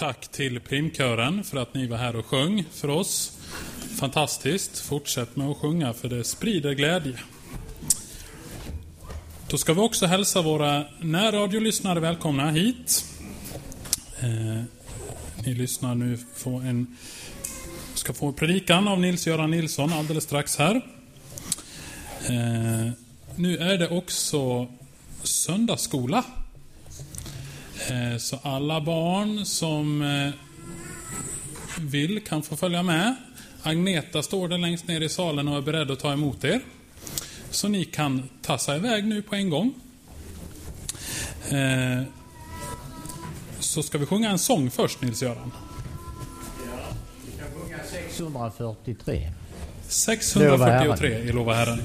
tack till primkören för att ni var här och sjöng för oss. Fantastiskt. Fortsätt med att sjunga för det sprider glädje. Då ska vi också hälsa våra närradiolyssnare välkomna hit. Eh, ni lyssnar nu på en ska få predikan av Nils-Göran Nilsson alldeles strax här. Eh, nu är det också söndagsskola. Eh, Så alla barn som eh, vill kan få följa med. Agneta står där längst ner i salen och är beredd att ta emot er. Så ni kan tassa iväg nu på en gång. Eh, Så ska vi sjunga en sång först, Nils-Göran. Vi kan sjunga 643. 643 i Lova Herren.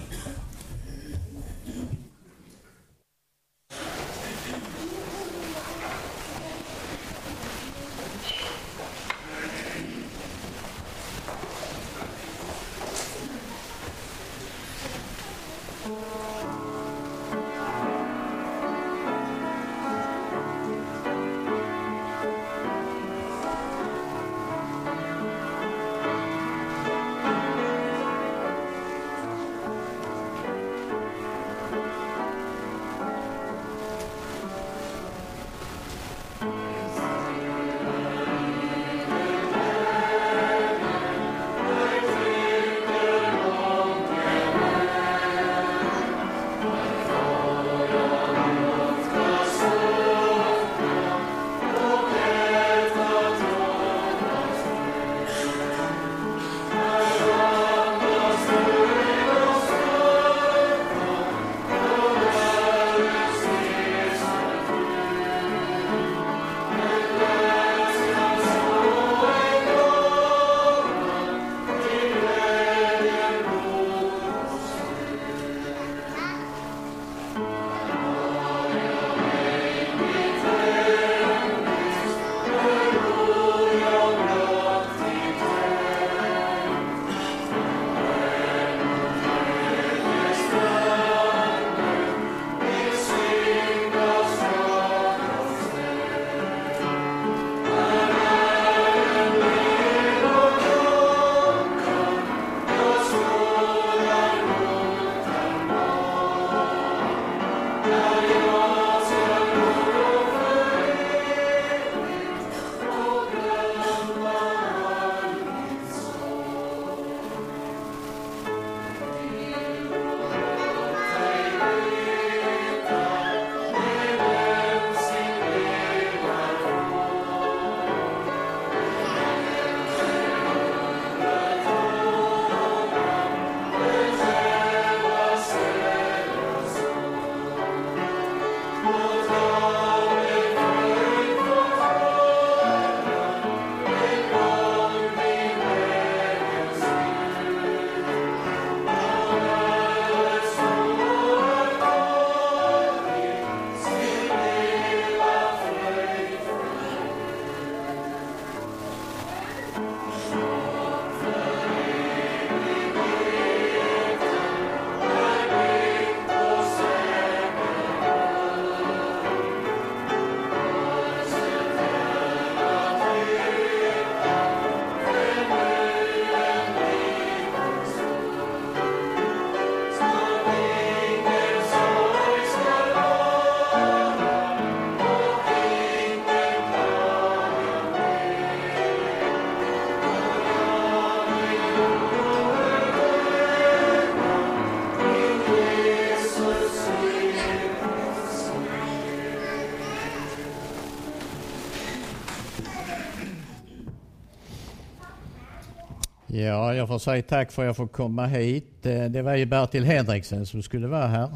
Ja, jag får säga tack för att jag får komma hit. Eh, det var ju Bertil Henriksen som skulle vara här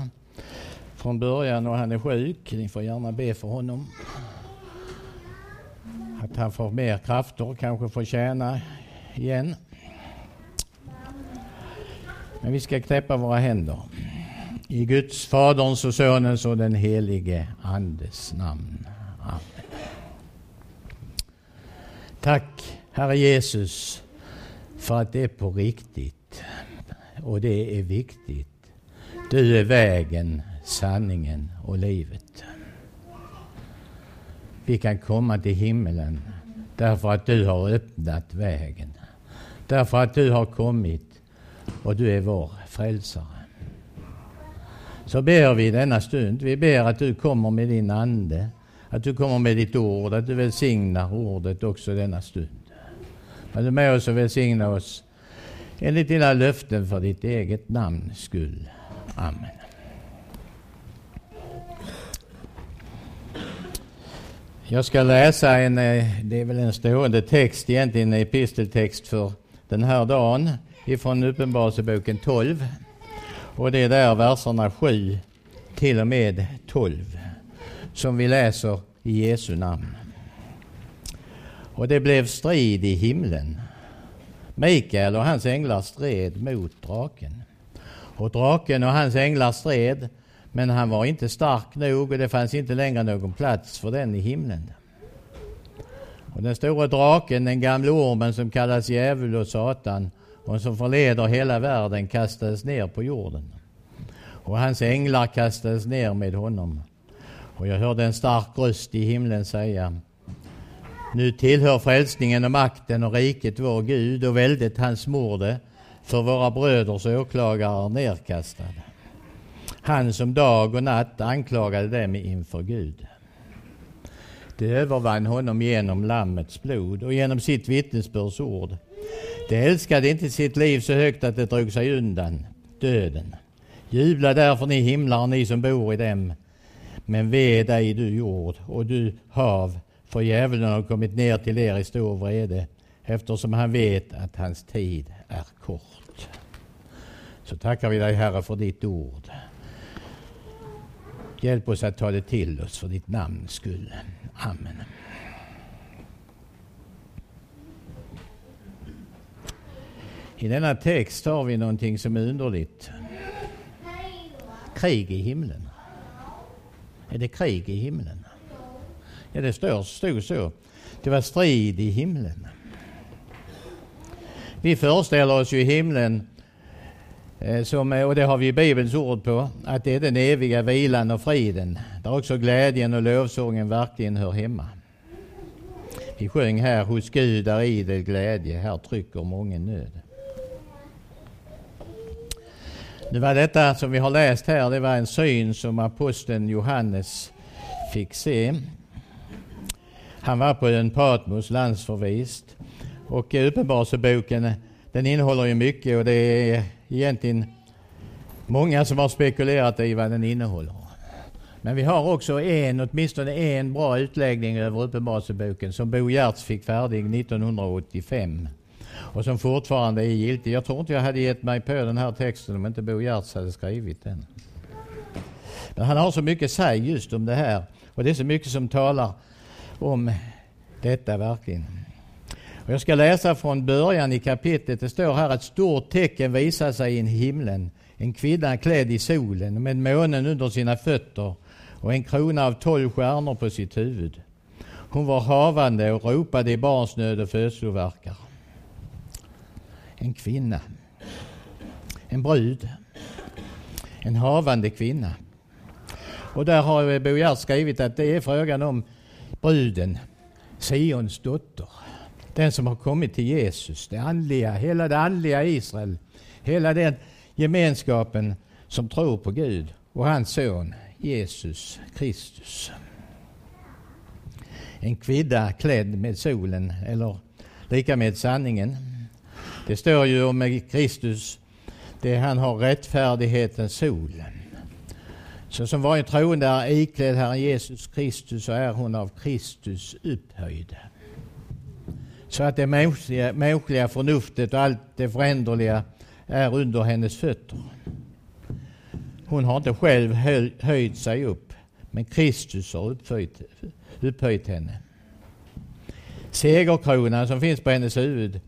från början och han är sjuk. Ni får gärna be för honom. Att han får mer krafter, kanske får tjäna igen. Men vi ska knäppa våra händer. I Guds, Faderns och Sonens och den helige Andes namn. Amen. Tack Herre Jesus för att det är på riktigt och det är viktigt. Du är vägen, sanningen och livet. Vi kan komma till himmelen därför att du har öppnat vägen. Därför att du har kommit och du är vår frälsare. Så ber vi denna stund, vi ber att du kommer med din Ande, att du kommer med ditt ord, att du välsignar ordet också denna stund. Var du med oss och välsigna oss enligt dina löften för ditt eget namns skull. Amen. Jag ska läsa en, eh, det är väl en stående text egentligen, en episteltext för den här dagen ifrån Uppenbarelseboken 12. Och det är där verserna 7 till och med 12 som vi läser i Jesu namn. Och det blev strid i himlen. Mikael och hans änglar stred mot draken. Och draken och hans änglar stred, men han var inte stark nog och det fanns inte längre någon plats för den i himlen. Och den stora draken, den gamla ormen som kallas djävul och Satan och som förleder hela världen kastades ner på jorden. Och hans änglar kastades ner med honom. Och jag hörde en stark röst i himlen säga nu tillhör frälsningen och makten och riket vår Gud och väldet hans morde för våra bröders åklagare är nerkastad. Han som dag och natt anklagade dem inför Gud. Det övervann honom genom Lammets blod och genom sitt vittnesbörds ord. Det älskade inte sitt liv så högt att det drog sig undan döden. Jubla därför ni himlar, ni som bor i dem. Men ve dig du jord och du hav, för djävulen har kommit ner till er i stor vrede, eftersom han vet att hans tid är kort. Så tackar vi dig Herre för ditt ord. Hjälp oss att ta det till oss för ditt namns skull. Amen. I denna text har vi någonting som är underligt. Krig i himlen. Är det krig i himlen? Ja, det står, stod så. Det var strid i himlen. Vi föreställer oss ju himlen, eh, som, eh, och det har vi Bibelns ord på, att det är den eviga vilan och friden, där också glädjen och lovsången verkligen hör hemma. Vi sjöng här, hos Gud är idel glädje, här trycker mången nöd. Det var detta som vi har läst här, det var en syn som aposteln Johannes fick se. Han var på ön Patmos landsförvist och Uppenbarelseboken den innehåller ju mycket och det är egentligen många som har spekulerat i vad den innehåller. Men vi har också en, åtminstone en bra utläggning över Uppenbarelseboken som Bo Giertz fick färdig 1985 och som fortfarande är giltig. Jag tror inte jag hade gett mig på den här texten om inte Bo Giertz hade skrivit den. Men han har så mycket att säga just om det här och det är så mycket som talar om detta verkligen. Och jag ska läsa från början i kapitlet. Det står här att ett stort tecken visar sig i himlen. En kvinna klädd i solen med månen under sina fötter och en krona av tolv stjärnor på sitt huvud. Hon var havande och ropade i barnsnöd och födslovärkar. En kvinna. En brud. En havande kvinna. Och där har Bo Giertz skrivit att det är frågan om bruden, Sions dotter. Den som har kommit till Jesus, det andliga, hela det andliga Israel. Hela den gemenskapen som tror på Gud och hans son Jesus Kristus. En kvinna klädd med solen, eller lika med sanningen. Det står ju om Kristus, det han har rättfärdighetens sol. Så som varje troende är iklädd Herren Jesus Kristus så är hon av Kristus upphöjd. så att det mänskliga, mänskliga förnuftet och allt det föränderliga är under hennes fötter. Hon har inte själv höjt sig upp, men Kristus har upphöjt, upphöjt henne. Segerkronan som finns på hennes huvud,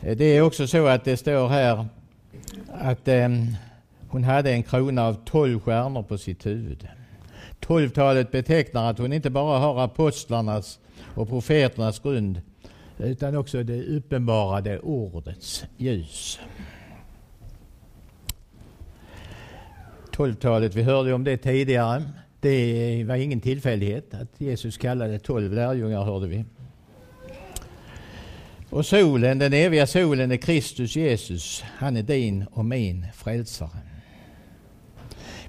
det är också så att det står här att eh, hon hade en krona av tolv stjärnor på sitt huvud. Tolvtalet betecknar att hon inte bara har apostlarnas och profeternas grund utan också det uppenbarade ordets ljus. Tolvtalet, vi hörde om det tidigare. Det var ingen tillfällighet att Jesus kallade tolv lärjungar, hörde vi. Och solen, den eviga solen är Kristus Jesus. Han är din och min frälsare.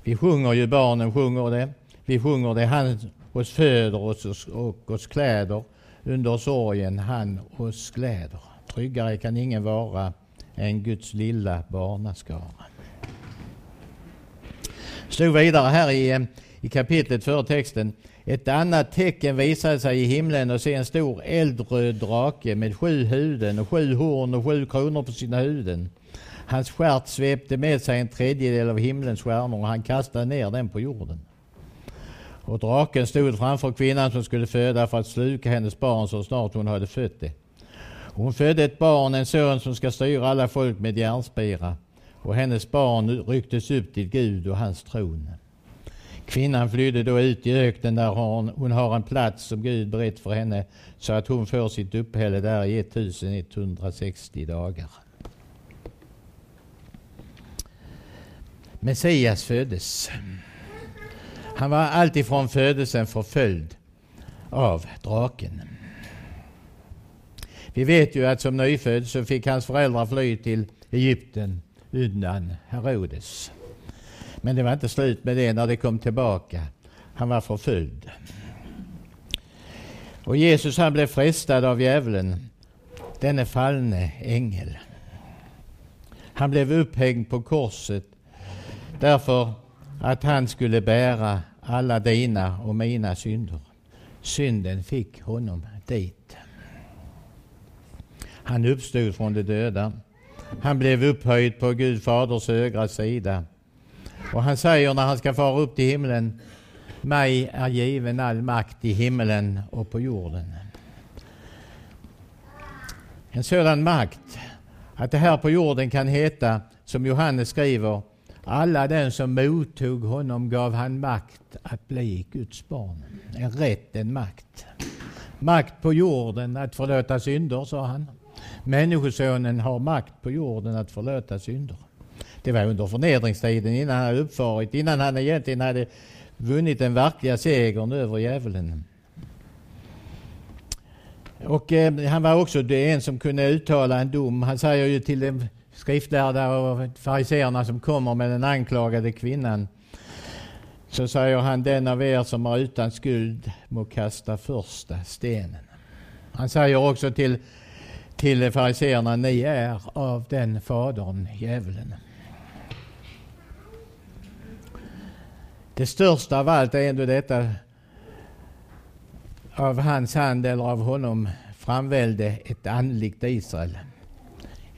Vi sjunger ju, barnen sjunger det. Vi sjunger det, han oss föder oss och oss kläder. Under sorgen han oss gläder. Tryggare kan ingen vara än Guds lilla barnaskara. Stod vidare här i, eh, i kapitlet före texten. Ett annat tecken visade sig i himlen och se en stor eldröd drake med sju huden och sju horn och sju kronor på sina huden. Hans stjärt svepte med sig en tredjedel av himlens stjärnor och han kastade ner den på jorden. Och draken stod framför kvinnan som skulle föda för att sluka hennes barn så snart hon hade fött det. Hon födde ett barn, en son som ska styra alla folk med järnspira. Och hennes barn rycktes upp till Gud och hans tron. Kvinnan flydde då ut i öknen där hon, hon har en plats som Gud berett för henne så att hon får sitt uppehälle där i 1160 dagar. Messias föddes. Han var alltifrån födelsen förföljd av draken. Vi vet ju att som nyfödd så fick hans föräldrar fly till Egypten undan Herodes. Men det var inte slut med det när det kom tillbaka. Han var förföljd. Och Jesus han blev frestad av djävulen, denne fallne ängel. Han blev upphängd på korset därför att han skulle bära alla dina och mina synder. Synden fick honom dit. Han uppstod från de döda. Han blev upphöjd på Gud faders högra sida. Och han säger när han ska fara upp till himlen, mig är given all makt i himlen och på jorden. En sådan makt att det här på jorden kan heta, som Johannes skriver, alla den som mottog honom gav han makt att bli Guds barn. En rätt, en makt. Makt på jorden att förlåta synder, sa han. Människosonen har makt på jorden att förlåta synder. Det var under förnedringstiden innan han hade uppfarit, innan han egentligen hade vunnit den verkliga segern över djävulen. Och eh, han var också en som kunde uttala en dom. Han säger ju till de skriftlärda och fariseerna som kommer med den anklagade kvinnan. Så säger han, den av er som är utan skuld må kasta första stenen. Han säger också till, till fariseerna, ni är av den fadern, djävulen. Det största av allt är ändå detta av hans hand eller av honom framvälde ett andligt Israel.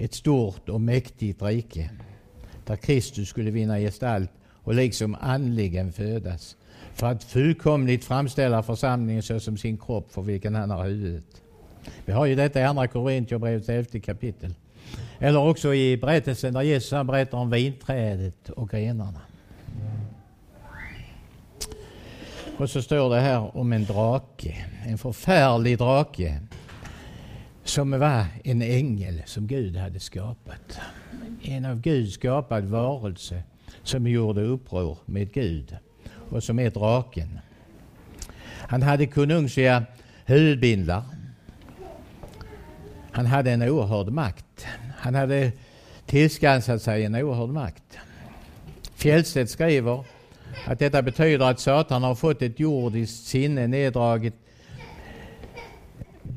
Ett stort och mäktigt rike där Kristus skulle vinna gestalt och liksom andligen födas för att fullkomligt framställa församlingen såsom sin kropp för vilken han har huvudet. Vi har ju detta i Andra Korintierbrevets elfte kapitel. Eller också i berättelsen där Jesus berättar om vinträdet och grenarna. Och så står det här om en drake, en förfärlig drake som var en ängel som Gud hade skapat. En av Gud skapad varelse som gjorde uppror med Gud och som är draken. Han hade konungsliga huvudbindlar. Han hade en oerhörd makt. Han hade tillskansat sig en oerhörd makt. Fjellstedt skriver att detta betyder att Satan har fått ett jordiskt sinne neddraget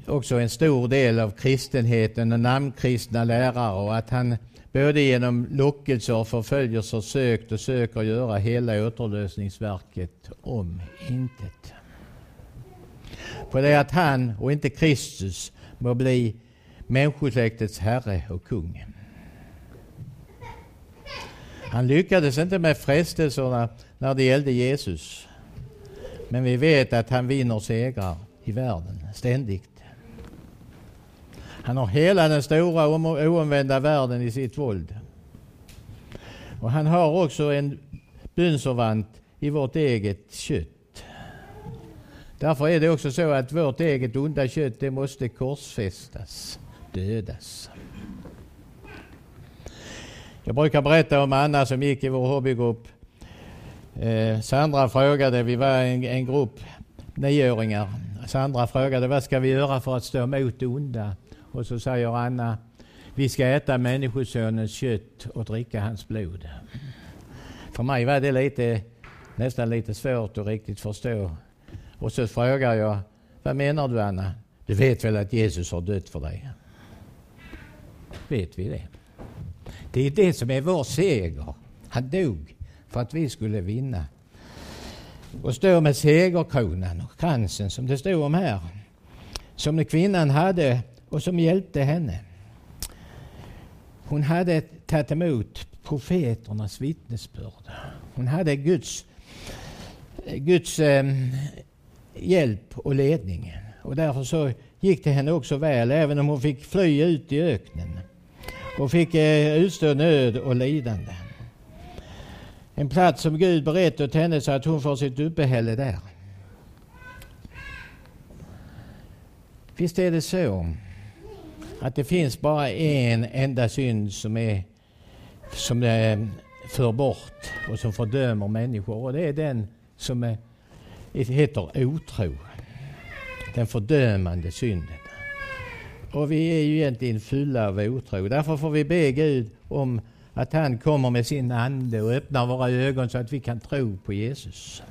också en stor del av kristenheten och namnkristna lärare och att han både genom lockelser och förföljelser sökt och söker göra hela återlösningsverket om intet. På det att han och inte Kristus må bli människosläktets herre och kung. Han lyckades inte med frestelserna när det gällde Jesus. Men vi vet att han vinner segrar i världen ständigt. Han har hela den stora oomvända världen i sitt våld. Och han har också en bundsförvant i vårt eget kött. Därför är det också så att vårt eget onda kött det måste korsfästas, dödas. Jag brukar berätta om Anna som gick i vår hobbygrupp. Eh, Sandra frågade, vi var en, en grupp nioåringar. Sandra frågade vad ska vi göra för att stå emot det onda? Och så säger Anna, vi ska äta Människosonens kött och dricka hans blod. För mig var det lite, nästan lite svårt att riktigt förstå. Och så frågar jag, vad menar du Anna? Du vet väl att Jesus har dött för dig? Vet vi det? Det är det som är vår seger. Han dog för att vi skulle vinna. Och stå med segerkronan och kransen som det står om här. Som kvinnan hade och som hjälpte henne. Hon hade tagit emot profeternas vittnesbörd. Hon hade Guds, Guds eh, hjälp och ledning. Och därför så gick det henne också väl, även om hon fick fly ut i öknen och fick eh, utstå nöd och lidande. En plats som Gud berett åt henne så att hon får sitt uppehälle där. Visst är det så att det finns bara en enda synd som är som är, för bort och som fördömer människor och det är den som är, heter otro. Den fördömande synden. Och vi är ju egentligen fulla av otro. Därför får vi be Gud om att han kommer med sin ande och öppnar våra ögon så att vi kan tro på Jesus.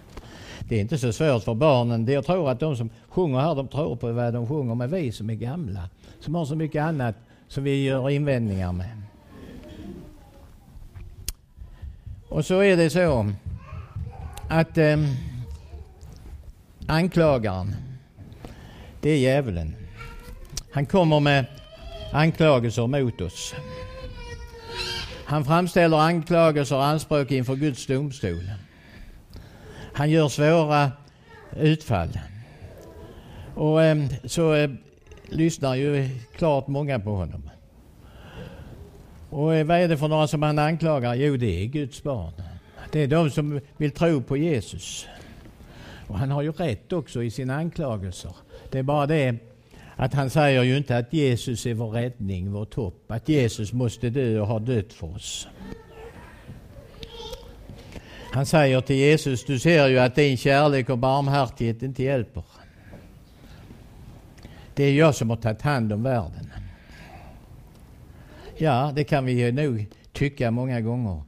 Det är inte så svårt för barnen. Jag tror att de som sjunger här, de tror på vad de sjunger. Men vi som är gamla, som har så mycket annat som vi gör invändningar med. Och så är det så att eh, anklagaren, det är djävulen. Han kommer med anklagelser mot oss. Han framställer anklagelser och anspråk inför Guds domstol. Han gör svåra utfall. Och eh, så eh, lyssnar ju klart många på honom. Och eh, vad är det för några som han anklagar? Jo, det är Guds barn. Det är de som vill tro på Jesus. Och han har ju rätt också i sina anklagelser. Det är bara det att han säger ju inte att Jesus är vår räddning, vårt hopp. Att Jesus måste dö och har dött för oss. Han säger till Jesus, du ser ju att din kärlek och barmhärtighet inte hjälper. Det är jag som har tagit hand om världen. Ja, det kan vi nog tycka många gånger.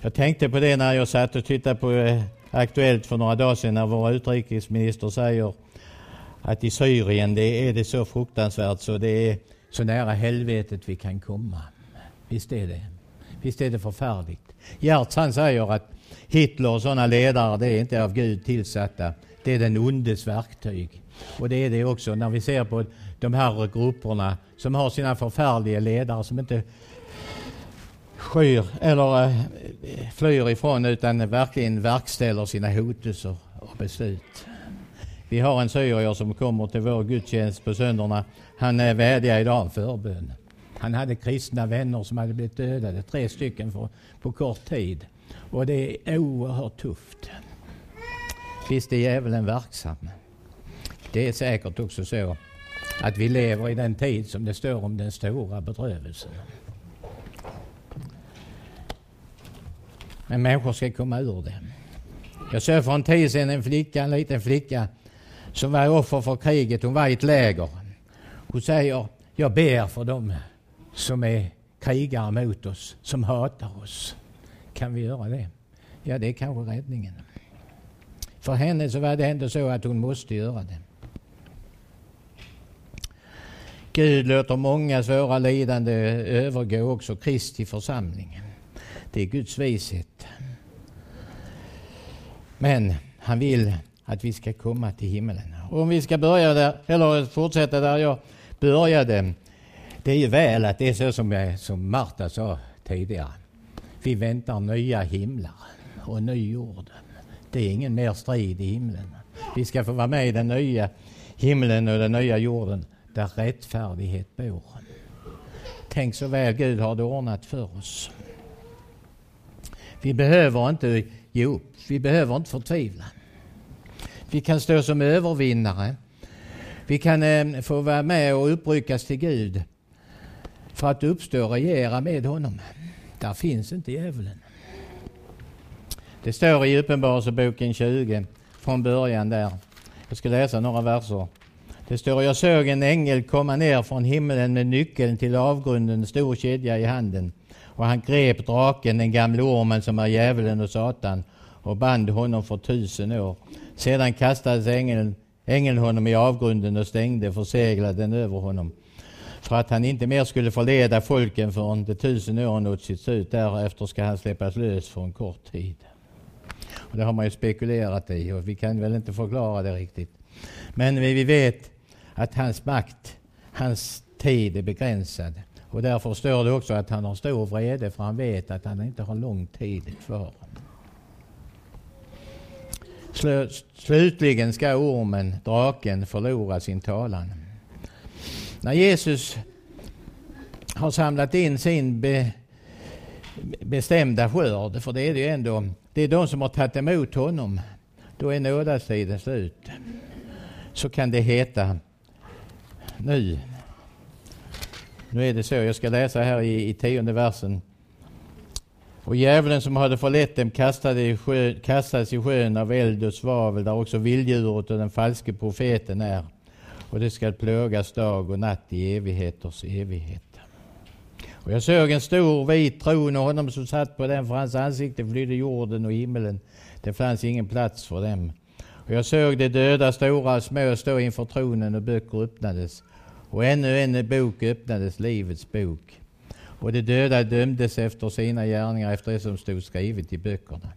Jag tänkte på det när jag satt och tittade på eh, Aktuellt för några dagar sedan när vår utrikesminister säger att i Syrien det är det så fruktansvärt så det är så nära helvetet vi kan komma. Visst är det. Visst är det förfärligt. Gertz han säger att Hitler och sådana ledare det är inte av Gud tillsatta. Det är den ondes verktyg. Och det är det också när vi ser på de här grupperna som har sina förfärliga ledare som inte skyr eller eh, flyr ifrån utan verkligen verkställer sina hotelser och beslut. Vi har en syrier som kommer till vår gudstjänst på söndagarna. Han vädjar idag om förbön. Han hade kristna vänner som hade blivit dödade, tre stycken för, på kort tid. Och det är oerhört tufft. Visst är djävulen verksam. Det är säkert också så att vi lever i den tid som det står om den stora bedrövelsen. Men människor ska komma ur det. Jag såg för en tid sedan en flicka, en liten flicka, som var offer för kriget. Hon var i ett läger. Hon säger, jag ber för dem som är krigare mot oss, som hatar oss. Kan vi göra det? Ja, det är kanske räddningen. För henne så var det ändå så att hon måste göra det. Gud låter många svåra lidande övergå också Kristi församling. Det är Guds vishet. Men han vill att vi ska komma till himmelen. Och om vi ska börja där, eller fortsätta där jag började. Det är ju väl att det är så som, jag, som Marta sa tidigare. Vi väntar nya himlar och ny jord. Det är ingen mer strid i himlen. Vi ska få vara med i den nya himlen och den nya jorden där rättfärdighet bor. Tänk så väl Gud har det ordnat för oss. Vi behöver inte ge upp. Vi behöver inte förtvivla. Vi kan stå som övervinnare. Vi kan eh, få vara med och uppryckas till Gud för att uppstå och regera med honom. Där finns inte djävulen. Det står i Uppenbarelseboken 20 från början där. Jag ska läsa några verser. Det står, jag såg en ängel komma ner från himlen med nyckeln till avgrunden, stor kedja i handen. Och han grep draken, den gamle ormen som är djävulen och Satan, och band honom för tusen år. Sedan kastades ängeln, ängeln honom i avgrunden och stängde försegladen över honom för att han inte mer skulle förleda folken förrän de tusen åren nått sitt slut. Därefter ska han släppas lös för en kort tid. Och det har man ju spekulerat i och vi kan väl inte förklara det riktigt. Men vi vet att hans makt, hans tid är begränsad. Och därför står det också att han har stor vrede för han vet att han inte har lång tid kvar. Slutligen ska ormen, draken, förlora sin talan. När Jesus har samlat in sin be, bestämda skörd, för det är det ju ändå, det är de som har tagit emot honom, då är nådastiden slut. Så kan det heta nu. Nu är det så, jag ska läsa här i, i tionde versen. Och djävulen som hade förlett dem kastade i sjö, kastades i sjön av eld och svavel där också vilddjuret och den falske profeten är. Och det skall plågas dag och natt i evigheters evighet. Och jag såg en stor vit tron och honom som satt på den, för hans ansikte flydde jorden och himmelen. Det fanns ingen plats för dem. Och jag såg de döda, stora och små, stå inför tronen och böcker öppnades. Och ännu en bok öppnades, Livets bok. Och de döda dömdes efter sina gärningar, efter det som stod skrivet i böckerna.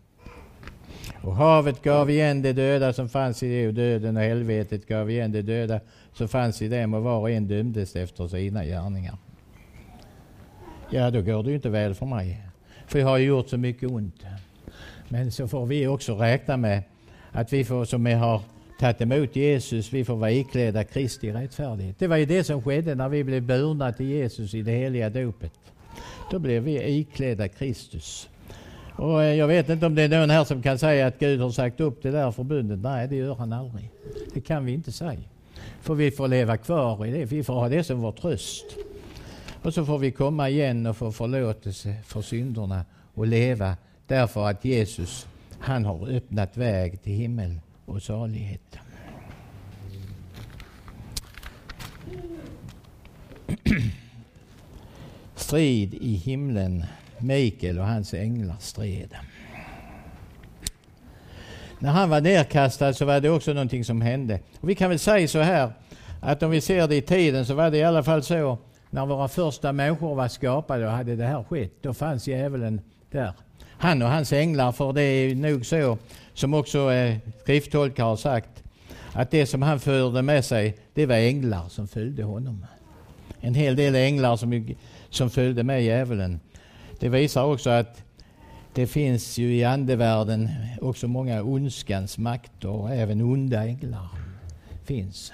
Och havet gav igen de döda som fanns i det och döden och helvetet gav igen de döda som fanns i dem och var och en dömdes efter sina gärningar. Ja, då går det ju inte väl för mig. För jag har gjort så mycket ont. Men så får vi också räkna med att vi får, som har tagit emot Jesus, vi får vara iklädda Kristi rättfärdighet. Det var ju det som skedde när vi blev burna till Jesus i det heliga dopet. Då blev vi iklädda Kristus. Och eh, jag vet inte om det är någon här som kan säga att Gud har sagt upp det där förbundet. Nej, det gör han aldrig. Det kan vi inte säga. För vi får leva kvar i det. Vi får ha det som vår tröst. Och så får vi komma igen och få förlåtelse för synderna och leva därför att Jesus, han har öppnat väg till himmel och salighet. Strid i himlen. Mikael och hans änglar stred. När han var nedkastad så var det också någonting som hände. Och vi kan väl säga så här att om vi ser det i tiden så var det i alla fall så när våra första människor var skapade och hade det här skett, då fanns djävulen där. Han och hans änglar, för det är nog så som också eh, skrifttolkare har sagt, att det som han förde med sig, det var änglar som följde honom. En hel del änglar som, som följde med djävulen. Det visar också att det finns ju i andevärlden också många ondskans makter och även onda änglar finns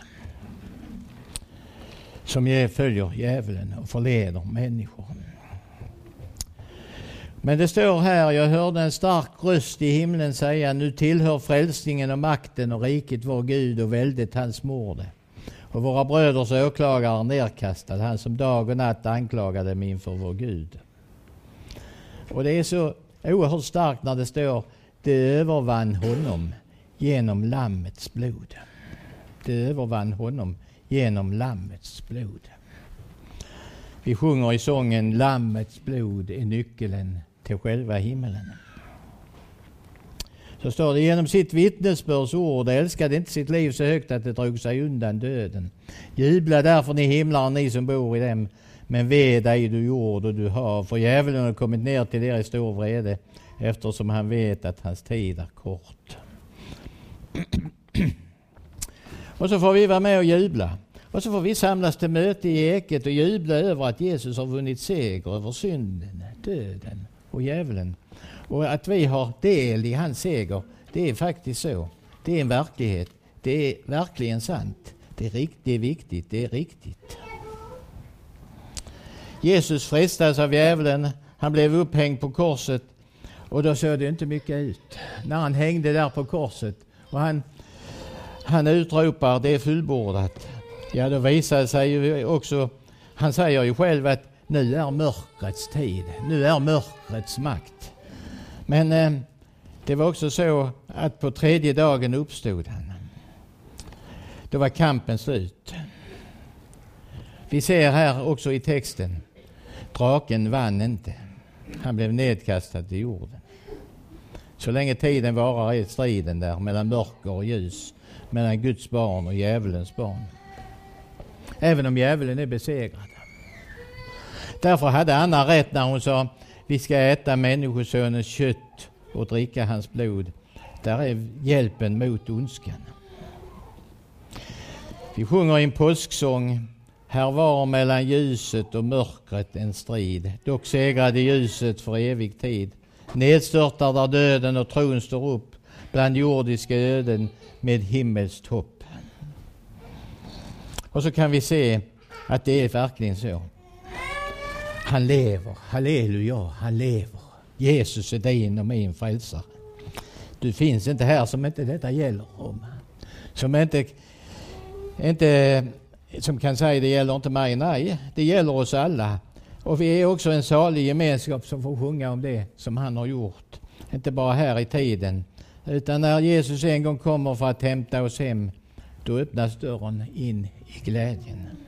som följer djävulen och förleder människor. Men det står här, jag hörde en stark röst i himlen säga, nu tillhör frälsningen och makten och riket vår Gud och väldet hans morde. Och våra bröders åklagare nerkastad, han som dag och natt anklagade dem inför vår Gud. Och det är så oerhört starkt när det står, det övervann honom genom Lammets blod. Det övervann honom genom Lammets blod. Vi sjunger i sången Lammets blod är nyckeln till själva himmelen. Så står det genom sitt vittnesbörds ord älskade inte sitt liv så högt att det drog sig undan döden. Jubla därför ni himlar ni som bor i dem. Men ve dig du jord och du hav, för djävulen har kommit ner till er i stor vrede eftersom han vet att hans tid är kort. och så får vi vara med och jubla. Och så får vi samlas till möte i eket och jubla över att Jesus har vunnit seger över synden, döden och djävulen. Och att vi har del i hans seger, det är faktiskt så. Det är en verklighet. Det är verkligen sant. Det är, rikt, det är viktigt, det är riktigt. Jesus frestades av djävulen. Han blev upphängd på korset och då såg det inte mycket ut. När han hängde där på korset och han, han utropar det är fullbordat. Ja, då visade det sig ju också, han säger ju själv att nu är mörkrets tid, nu är mörkrets makt. Men eh, det var också så att på tredje dagen uppstod han. Då var kampen slut. Vi ser här också i texten, draken vann inte. Han blev nedkastad till jorden. Så länge tiden varar är striden där mellan mörker och ljus, mellan Guds barn och djävulens barn. Även om djävulen är besegrad. Därför hade Anna rätt när hon sa vi ska äta Människosonens kött och dricka hans blod. Där är hjälpen mot ondskan. Vi sjunger i en påsksång här var mellan ljuset och mörkret en strid. Dock segrade ljuset för evig tid. Nedstörtar där döden och tron står upp bland jordiska öden med himmelskt hopp. Och så kan vi se att det är verkligen så. Han lever, halleluja, han lever. Jesus är din och min frälsare. Du finns inte här som inte detta gäller om. Som inte, inte som kan säga det gäller inte mig. Nej, det gäller oss alla. Och vi är också en salig gemenskap som får sjunga om det som han har gjort. Inte bara här i tiden, utan när Jesus en gång kommer för att hämta oss hem, då öppnas dörren in i glädjen.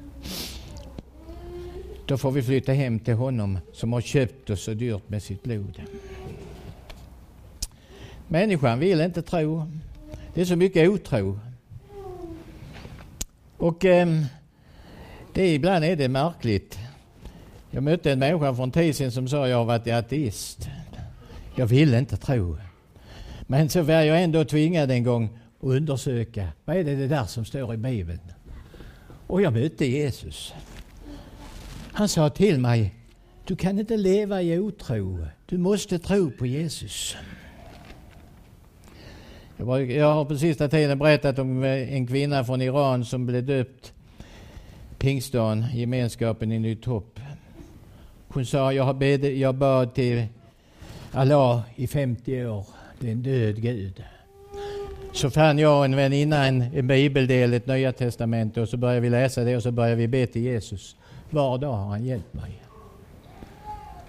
Då får vi flytta hem till honom som har köpt oss så dyrt med sitt blod. Människan vill inte tro. Det är så mycket otro. Och eh, det, ibland är det märkligt. Jag mötte en människa för en tid sedan som sa jag har varit ateist. Jag vill inte tro. Men så var jag ändå tvingad en gång att undersöka vad är det, det där som står i Bibeln. Och jag mötte Jesus. Han sa till mig, du kan inte leva i otro. Du måste tro på Jesus. Jag har på sista tiden berättat om eh, en kvinna från Iran som blev döpt pingstdagen, gemenskapen i Nytt Hopp. Hon sa, jag, har bed, jag bad till Allah i 50 år. Det är en död Gud. Så fann jag och en väninna en, en bibeldel, ett Nya Testamentet och så började vi läsa det och så började vi be till Jesus. Var dag har han hjälpt mig.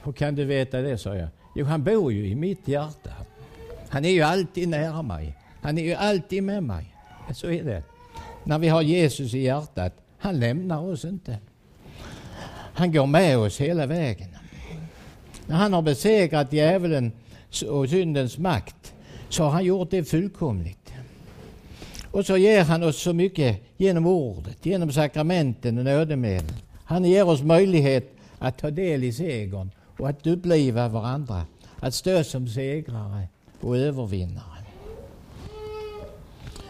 Hur kan du veta det, sa jag. Jo, han bor ju i mitt hjärta. Han är ju alltid nära mig. Han är ju alltid med mig. Så är det. När vi har Jesus i hjärtat, han lämnar oss inte. Han går med oss hela vägen. När han har besegrat djävulen och syndens makt så har han gjort det fullkomligt. Och så ger han oss så mycket genom ordet, genom sakramenten och nådemedlen. Han ger oss möjlighet att ta del i segern och att uppliva varandra, att stå som segrare och övervinnare.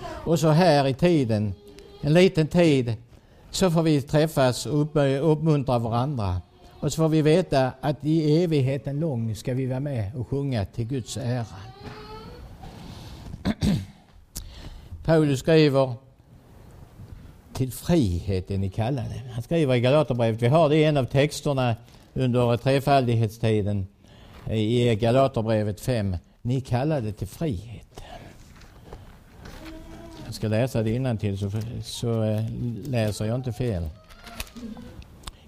Och så här i tiden, en liten tid, så får vi träffas och uppmuntra varandra. Och så får vi veta att i evigheten lång ska vi vara med och sjunga till Guds ära. Paulus skriver till friheten ni kallade. Han skriver i Galaterbrevet, vi har det i en av texterna under trefaldighetstiden i Galaterbrevet 5. Ni kallade till frihet. Jag ska läsa det innantill så, så eh, läser jag inte fel.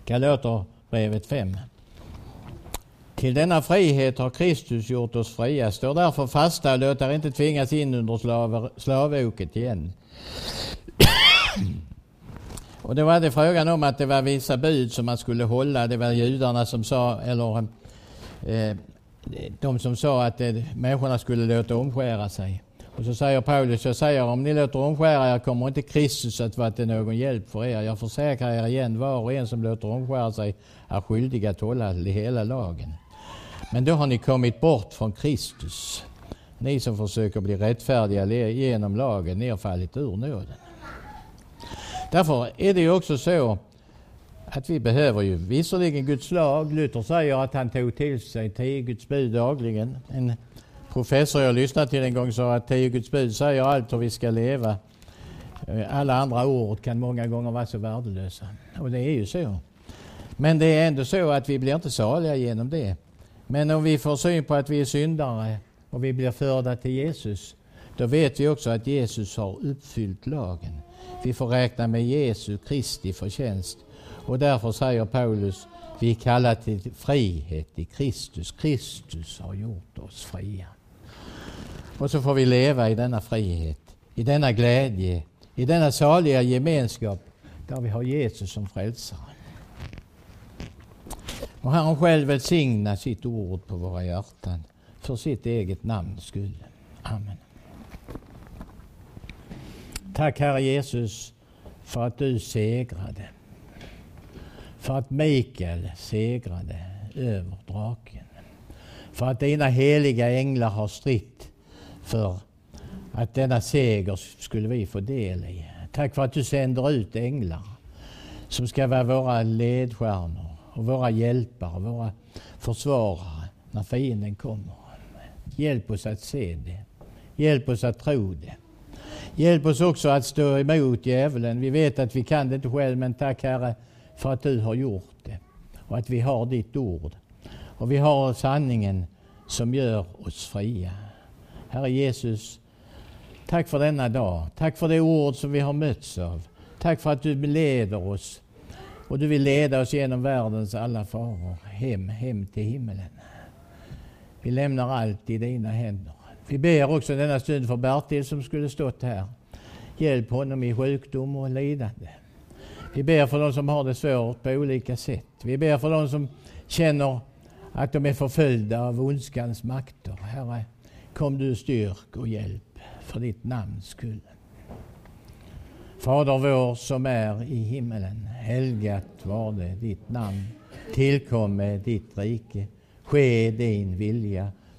Galaterbrevet 5. Till denna frihet har Kristus gjort oss fria. Står därför fasta och låt er inte tvingas in under slav, slavoket igen och då var det frågan om att det var vissa bud som man skulle hålla. Det var judarna som sa, eller eh, de som sa att eh, människorna skulle låta omskära sig. Och så säger Paulus, jag säger om ni låter omskära er kommer inte Kristus att vara till någon hjälp för er. Jag försäkrar er igen, var och en som låter omskära sig är skyldig att hålla hela lagen. Men då har ni kommit bort från Kristus. Ni som försöker bli rättfärdiga genom lagen, ni har fallit ur nåden. Därför är det ju också så att vi behöver ju visserligen Guds lag. Luther säger att han tog till sig tio Guds bud dagligen. En professor jag lyssnade till en gång sa att tio Guds bud säger allt hur vi ska leva. Eh, alla andra ord kan många gånger vara så värdelösa. Och det är ju så. Men det är ändå så att vi blir inte saliga genom det. Men om vi får syn på att vi är syndare och vi blir förda till Jesus, då vet vi också att Jesus har uppfyllt lagen. Vi får räkna med Jesu Kristi förtjänst. Och därför säger Paulus, vi är kallade till frihet i Kristus. Kristus har gjort oss fria. Och så får vi leva i denna frihet, i denna glädje, i denna saliga gemenskap där vi har Jesus som frälsare. Och Herren själv välsigna sitt ord på våra hjärtan för sitt eget namns skull. Amen. Tack Herre Jesus för att du segrade. För att Mikael segrade över draken. För att dina heliga änglar har stritt för att denna seger skulle vi få del i. Tack för att du sänder ut änglar som ska vara våra ledstjärnor och våra hjälpare, våra försvarare när fienden kommer. Hjälp oss att se det. Hjälp oss att tro det. Hjälp oss också att stå emot djävulen. Vi vet att vi kan det inte själv, men tack Herre för att du har gjort det och att vi har ditt ord. Och vi har sanningen som gör oss fria. Herre Jesus, tack för denna dag. Tack för det ord som vi har mötts av. Tack för att du leder oss och du vill leda oss genom världens alla faror hem, hem till himmelen. Vi lämnar allt i dina händer. Vi ber också denna stund för Bertil som skulle stått här. Hjälp honom i sjukdom och lidande. Vi ber för de som har det svårt på olika sätt. Vi ber för de som känner att de är förföljda av ondskans makter. Herre, kom du styrk och hjälp för ditt namns skull. Fader vår som är i himmelen. Helgat var det ditt namn. Tillkomme ditt rike. Ske din vilja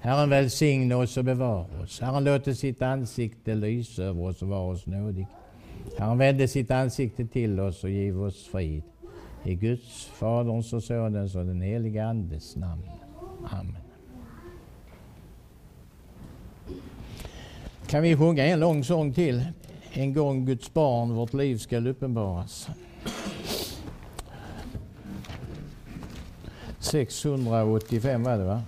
Herren välsigne oss och bevara oss. Herren låter sitt ansikte lysa över oss och vara oss nådig. Herren vände sitt ansikte till oss och giv oss frid. I Guds, Faderns och Sonens och den helige Andes namn. Amen. Kan vi sjunga en lång sång till? En gång Guds barn, vårt liv skall uppenbaras. 685 var det va?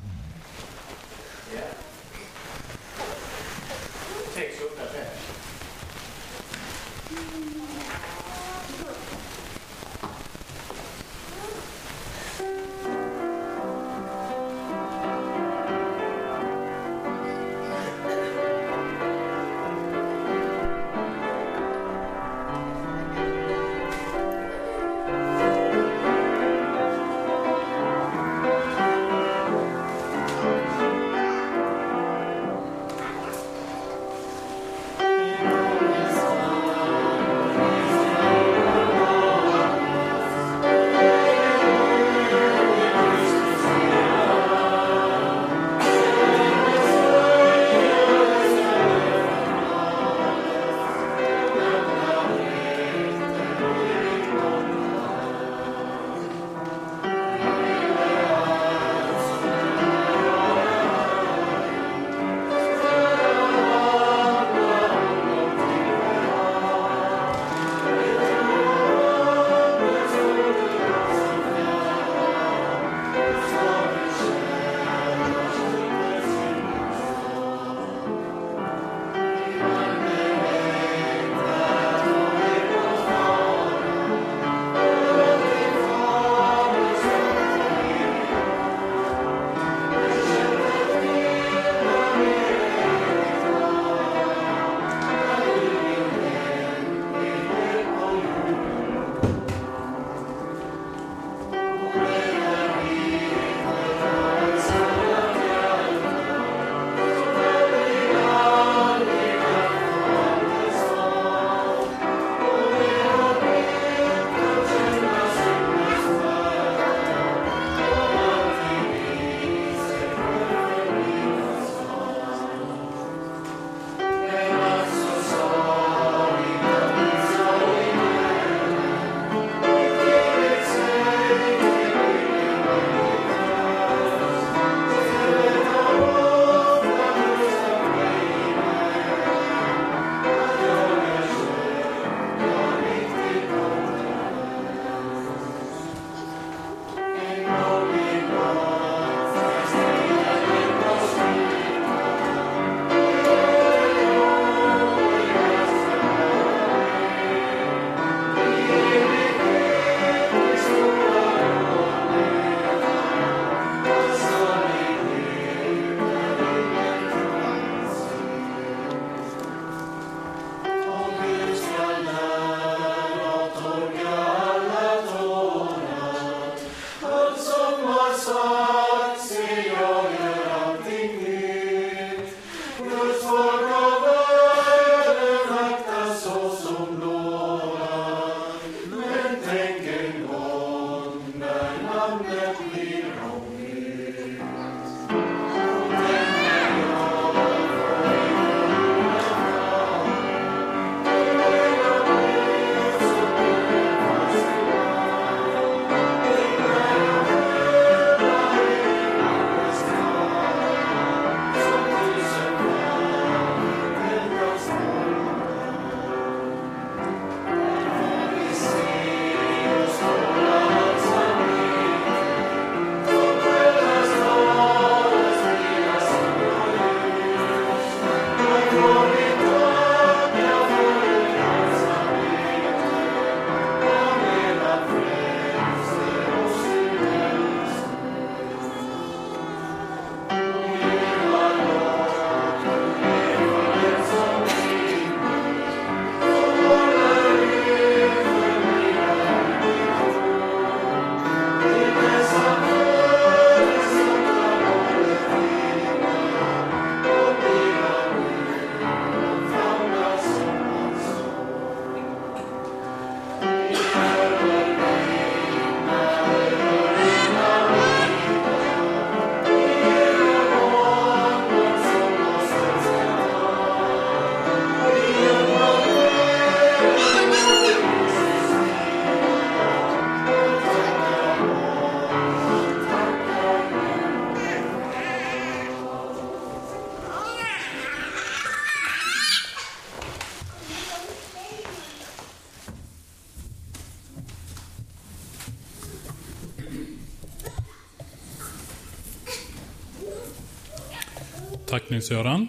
Nils-Göran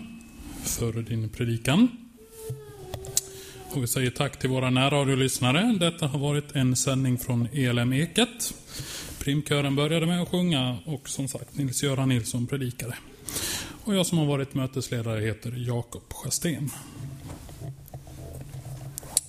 för din predikan. Och vi säger tack till våra närradiolyssnare. Detta har varit en sändning från ELM Eket. Primkören började med att sjunga och som sagt Nils-Göran Nilsson predikade. Och jag som har varit mötesledare heter Jakob Sjösten.